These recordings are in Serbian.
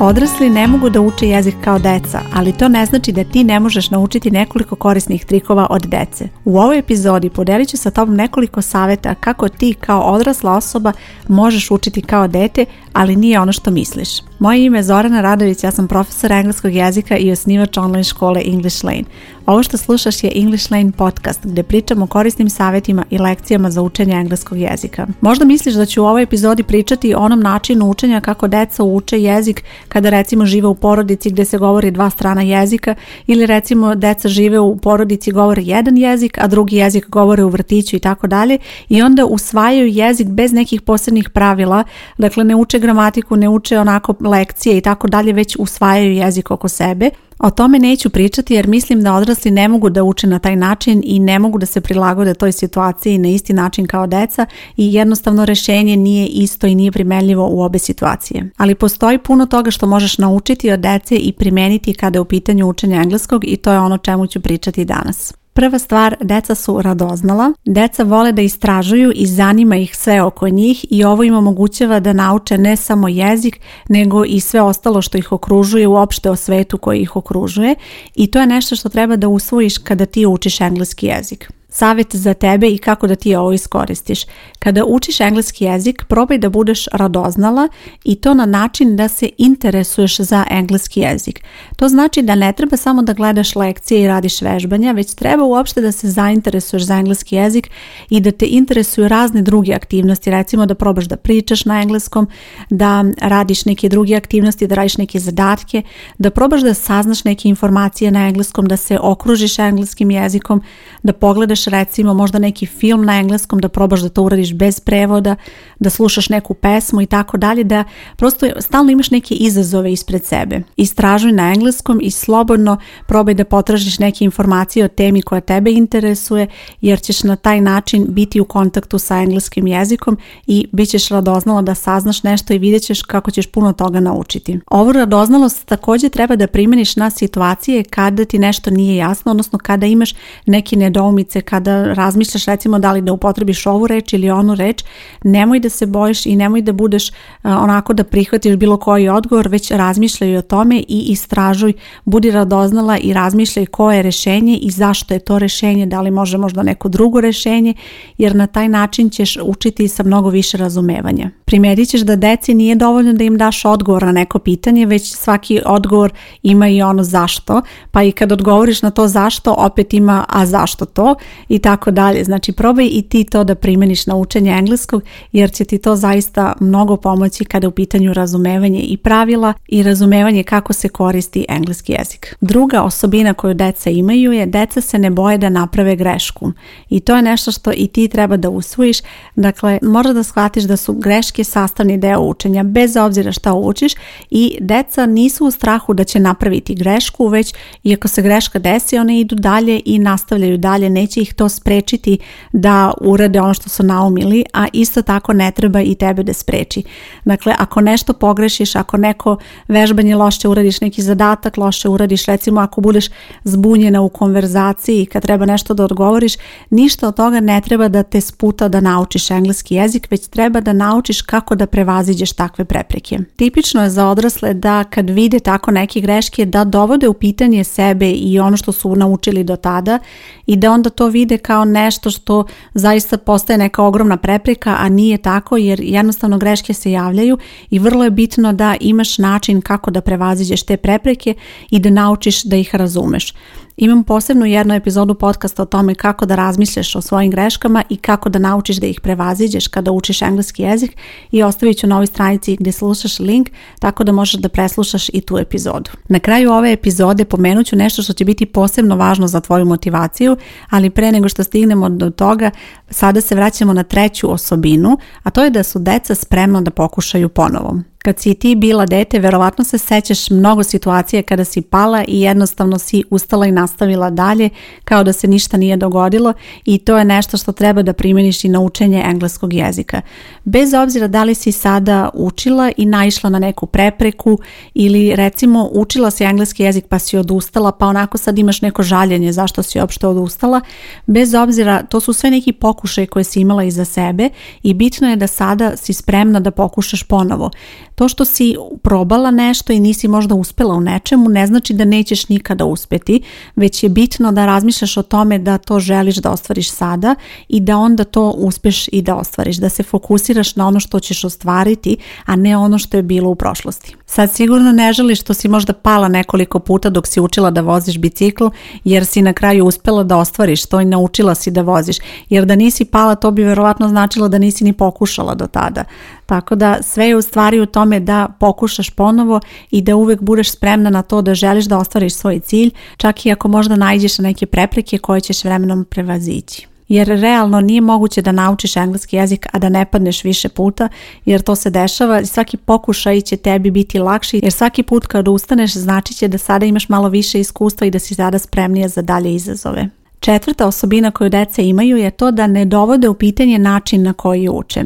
Odrasli ne mogu da uče jezik kao deca, ali to ne znači da ti ne možeš naučiti nekoliko korisnih trikova od dece. U ovoj epizodi podelit ću sa tobom nekoliko savjeta kako ti kao odrasla osoba možeš učiti kao dete, ali nije ono što misliš. Moje ime je Zorana Radović, ja sam profesor engleskog jezika i osnivač online škole English Lane. Ovo što slušaš je English Lane podcast gdje pričam o korisnim savjetima i lekcijama za učenje engleskog jezika. Možda misliš da ću u ovoj epizodi pričati o onom načinu učenja kako deca uče jezik kada recimo žive u porodici gdje se govori dva strana jezika ili recimo deca žive u porodici govori jedan jezik, a drugi jezik govore u vrtiću i tako dalje i onda usvajaju jezik bez nekih posebnih pravila, dakle ne uče gramatiku, ne uče onako lekcije i tako dalje već usvajaju jezik oko sebe. O tome neću pričati jer mislim da odrasli ne mogu da uče na taj način i ne mogu da se prilagode toj situaciji na isti način kao deca i jednostavno rešenje nije isto i nije primenljivo u obe situacije. Ali postoji puno toga što možeš naučiti od dece i primeniti kada je u pitanju učenja engleskog i to je ono čemu ću pričati danas. Prva stvar, deca su radoznala. Deca vole da istražuju i zanima ih sve oko njih i ovo im omogućava da nauče ne samo jezik, nego i sve ostalo što ih okružuje, uopšte o svetu koji ih okružuje i to je nešto što treba da usvojiš kada ti učiš engleski jezik. Savjet za tebe i kako da ti ovo iskoristiš. Kada učiš engleski jezik, probaj da budeš radoznala i to na način da se interesuješ za engleski jezik. To znači da ne treba samo da gledaš lekcije i radiš vežbanja, već treba uopšte da se zainteresuješ za engleski jezik i da te interesuju razne druge aktivnosti, recimo da probaš da pričaš na engleskom, da radiš neke druge aktivnosti, da radiš neke zadatke, da probaš da saznaš neke informacije na engleskom, da se okružiš engleskim jezikom, da pogledaš recimo možda neki film na engleskom, da probaš da to uradiš bez prevoda, da slušaš neku pesmu i tako dalje, da prosto stalno imaš neke izazove ispred sebe. Istražuj na engleskom engleskom i slobodno probaj da potražiš neke informacije o temi koja tebe interesuje jer ćeš na taj način biti u kontaktu sa engleskim jezikom i bit ćeš radoznala da saznaš nešto i vidjet ćeš kako ćeš puno toga naučiti. Ovu radoznalost također treba da primjeniš na situacije kada ti nešto nije jasno, odnosno kada imaš neke nedoumice, kada razmišljaš recimo da li da upotrebiš ovu reč ili onu reč, nemoj da se bojiš i nemoj da budeš onako da prihvatiš bilo koji odgovor, već razmišljaj o tome i istražuj budi radoznala i razmišljaj koje je rešenje i zašto je to rešenje, da li može možda neko drugo rešenje, jer na taj način ćeš učiti sa mnogo više razumevanja. Primjerit ćeš da deci nije dovoljno da im daš odgovor na neko pitanje, već svaki odgovor ima i ono zašto, pa i kad odgovoriš na to zašto, opet ima a zašto to i tako dalje. Znači probaj i ti to da primeniš na učenje engleskog, jer će ti to zaista mnogo pomoći kada je u pitanju razumevanje i pravila i razumevanje kako se koristi engleski jezik. Druga osobina koju deca imaju je deca se ne boje da naprave grešku i to je nešto što i ti treba da usvojiš. Dakle, moraš da shvatiš da su greške sastavni deo učenja bez obzira šta učiš i deca nisu u strahu da će napraviti grešku, već i ako se greška desi, one idu dalje i nastavljaju dalje, neće ih to sprečiti da urade ono što su naumili, a isto tako ne treba i tebe da spreči. Dakle, ako nešto pogrešiš, ako neko vežbanje loše uradiš neki zadatak, zadatak loše uradiš, recimo ako budeš zbunjena u konverzaciji kad treba nešto da odgovoriš, ništa od toga ne treba da te sputa da naučiš engleski jezik, već treba da naučiš kako da prevaziđeš takve prepreke. Tipično je za odrasle da kad vide tako neke greške da dovode u pitanje sebe i ono što su naučili do tada i da onda to vide kao nešto što zaista postaje neka ogromna prepreka, a nije tako jer jednostavno greške se javljaju i vrlo je bitno da imaš način kako da prevaziđeš te prepreke i da naučiš da ih razumeš. Imam posebno jednu epizodu podcasta o tome kako da razmišljaš o svojim greškama i kako da naučiš da ih prevaziđeš kada učiš engleski jezik i ostavit ću na ovoj stranici gdje slušaš link tako da možeš da preslušaš i tu epizodu. Na kraju ove epizode pomenut ću nešto što će biti posebno važno za tvoju motivaciju, ali pre nego što stignemo do toga, sada se vraćamo na treću osobinu, a to je da su deca spremna da pokušaju ponovo. Kad si ti bila dete, verovatno se sećaš mnogo situacije kada si pala i jednostavno si ustala i nastavila dalje kao da se ništa nije dogodilo i to je nešto što treba da primjeniš i na učenje engleskog jezika. Bez obzira da li si sada učila i naišla na neku prepreku ili recimo učila si engleski jezik pa si odustala pa onako sad imaš neko žaljenje zašto si uopšte odustala, bez obzira to su sve neki pokušaj koje si imala iza sebe i bitno je da sada si spremna da pokušaš ponovo. To što si probala nešto i nisi možda uspela u nečemu ne znači da nećeš nikada uspeti, već je bitno da razmišljaš o tome da to želiš da ostvariš sada i da onda to uspješ i da ostvariš, da se fokusiraš na ono što ćeš ostvariti, a ne ono što je bilo u prošlosti. Sad sigurno ne želiš što si možda pala nekoliko puta dok si učila da voziš bicikl, jer si na kraju uspjela da ostvariš to i naučila si da voziš, jer da nisi pala to bi vjerojatno značilo da nisi ni pokušala do tada. Tako da sve je u stvari u tome da pokušaš ponovo i da uvek budeš spremna na to da želiš da ostvariš svoj cilj, čak i ako možda najdeš neke prepreke koje ćeš vremenom prevazići. Jer realno nije moguće da naučiš engleski jezik, a da ne padneš više puta, jer to se dešava i svaki pokušaj će tebi biti lakši, jer svaki put kad ustaneš znači će da sada imaš malo više iskustva i da si sada spremnija za dalje izazove. Četvrta osobina koju deca imaju je to da ne dovode u pitanje način na koji uče.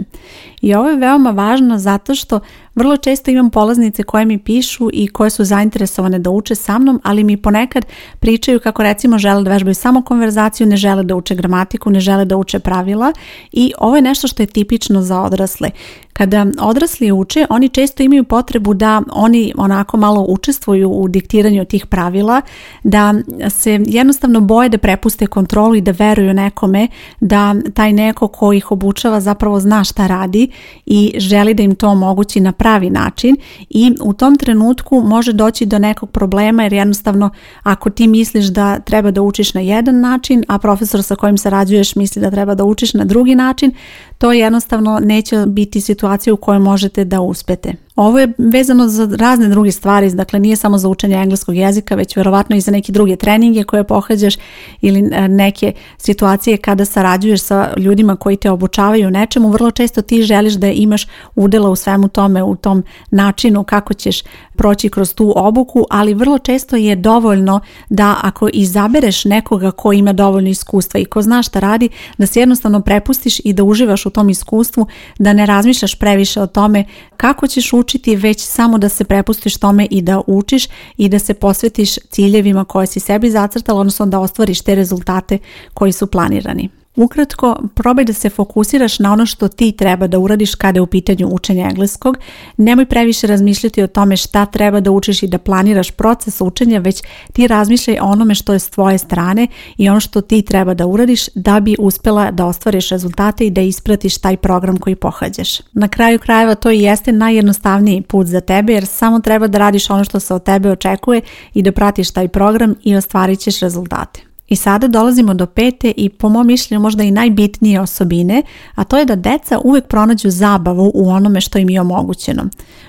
I ovo je veoma važno zato što vrlo često imam polaznice koje mi pišu i koje su zainteresovane da uče sa mnom, ali mi ponekad pričaju kako recimo žele da vežbaju samo konverzaciju, ne žele da uče gramatiku, ne žele da uče pravila i ovo je nešto što je tipično za odrasle. Kada odrasli uče, oni često imaju potrebu da oni onako malo učestvuju u diktiranju tih pravila, da se jednostavno boje da prepuste kontrolu i da veruju nekome da taj neko ko ih obučava zapravo zna šta radi i želi da im to omogući na pravi način i u tom trenutku može doći do nekog problema jer jednostavno ako ti misliš da treba da učiš na jedan način, a profesor sa kojim sarađuješ misli da treba da učiš na drugi način, to jednostavno neće biti situacija u kojoj možete da uspete. Ovo je vezano za razne druge stvari, dakle nije samo za učenje engleskog jezika, već vjerovatno i za neke druge treninge koje pohađaš ili e, neke situacije kada sarađuješ sa ljudima koji te obučavaju nečemu, vrlo često ti želiš da imaš udela u svemu tome, u tom načinu kako ćeš proći kroz tu obuku, ali vrlo često je dovoljno da ako izabereš nekoga ko ima dovoljno iskustva i ko zna šta radi, da se jednostavno prepustiš i da uživaš u tom iskustvu, da ne razmišljaš previše o tome kako ćeš učiti već samo da se prepustiš tome i da učiš i da se posvetiš ciljevima koje si sebi zacrtala, odnosno da ostvariš te rezultate koji su planirani. Ukratko, probaj da se fokusiraš na ono što ti treba da uradiš kada je u pitanju učenja engleskog. Nemoj previše razmišljati o tome šta treba da učiš i da planiraš proces učenja, već ti razmišljaj o onome što je s tvoje strane i ono što ti treba da uradiš da bi uspjela da ostvariš rezultate i da ispratiš taj program koji pohađaš. Na kraju krajeva to i jeste najjednostavniji put za tebe jer samo treba da radiš ono što se od tebe očekuje i da pratiš taj program i ostvarit ćeš rezultate. I sada dolazimo do pete i po mom mišljenju možda i najbitnije osobine, a to je da deca uvijek pronađu zabavu u onome što im je omogućeno.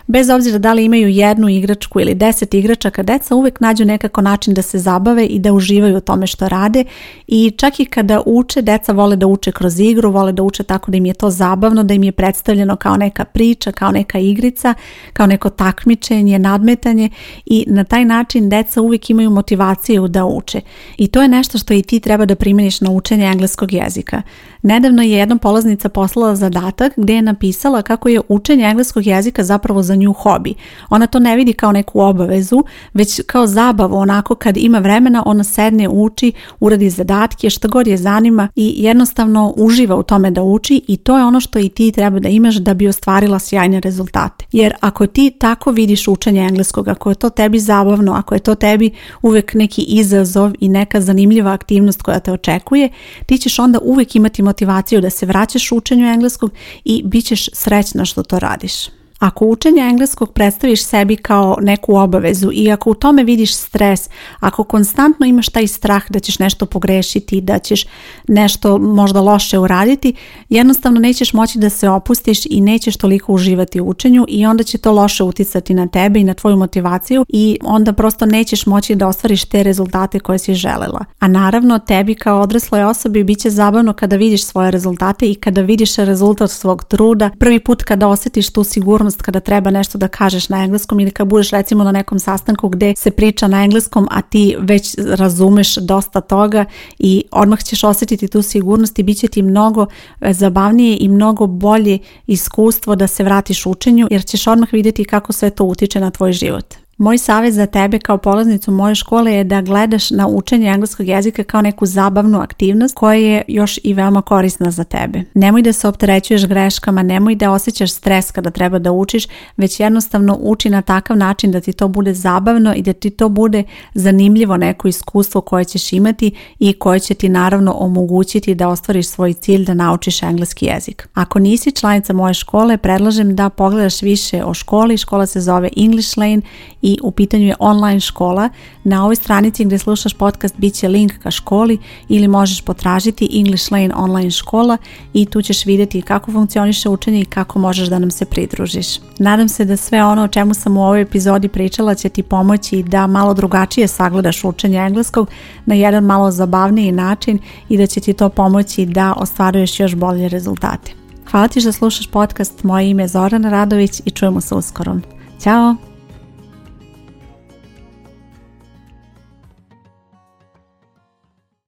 Bez obzira da li imaju jednu igračku ili deset igračaka, deca uvijek nađu nekako način da se zabave i da uživaju u tome što rade i čak i kada uče, deca vole da uče kroz igru, vole da uče tako da im je to zabavno, da im je predstavljeno kao neka priča, kao neka igrica, kao neko takmičenje, nadmetanje i na taj način deca uvijek imaju motivaciju da uče. I to je nešto što i ti treba da primjeniš na učenje engleskog jezika. Nedavno je jedna polaznica poslala zadatak gdje je napisala kako je učenje engleskog jezika zapravo za nju hobi. Ona to ne vidi kao neku obavezu, već kao zabavu, onako kad ima vremena ona sedne, uči, uradi zadatke, što god je zanima i jednostavno uživa u tome da uči i to je ono što i ti treba da imaš da bi ostvarila sjajne rezultate. Jer ako ti tako vidiš učenje engleskog, ako je to tebi zabavno, ako je to tebi uvek neki izazov i neka zanimljiva zanimljiva aktivnost koja te očekuje, ti ćeš onda uvijek imati motivaciju da se vraćaš u učenju engleskog i bit ćeš srećna što to radiš. Ako učenje engleskog predstaviš sebi kao neku obavezu i ako u tome vidiš stres, ako konstantno imaš taj strah da ćeš nešto pogrešiti, da ćeš nešto možda loše uraditi, jednostavno nećeš moći da se opustiš i nećeš toliko uživati u učenju i onda će to loše uticati na tebe i na tvoju motivaciju i onda prosto nećeš moći da ostvariš te rezultate koje si želela. A naravno tebi kao odrasloj osobi bit će zabavno kada vidiš svoje rezultate i kada vidiš rezultat svog truda, prvi put kada osjetiš tu sigurnost kada treba nešto da kažeš na engleskom ili kada budeš recimo na nekom sastanku gdje se priča na engleskom, a ti već razumeš dosta toga i odmah ćeš osjetiti tu sigurnost i bit će ti mnogo e, zabavnije i mnogo bolje iskustvo da se vratiš učenju jer ćeš odmah vidjeti kako sve to utiče na tvoj život. Moj savjet za tebe kao polaznicu moje škole je da gledaš na učenje engleskog jezika kao neku zabavnu aktivnost koja je još i veoma korisna za tebe. Nemoj da se opterećuješ greškama, nemoj da osjećaš stres kada treba da učiš, već jednostavno uči na takav način da ti to bude zabavno i da ti to bude zanimljivo neko iskustvo koje ćeš imati i koje će ti naravno omogućiti da ostvariš svoj cilj da naučiš engleski jezik. Ako nisi članica moje škole, predlažem da pogledaš više o školi. Škola se zove English Lane i u pitanju je online škola. Na ovoj stranici gdje slušaš podcast bit će link ka školi ili možeš potražiti English Lane online škola i tu ćeš vidjeti kako funkcioniše učenje i kako možeš da nam se pridružiš. Nadam se da sve ono o čemu sam u ovoj epizodi pričala će ti pomoći da malo drugačije sagledaš učenje engleskog na jedan malo zabavniji način i da će ti to pomoći da ostvaruješ još bolje rezultate. Hvala ti što slušaš podcast, moje ime je Zorana Radović i čujemo se uskoro. Ćao!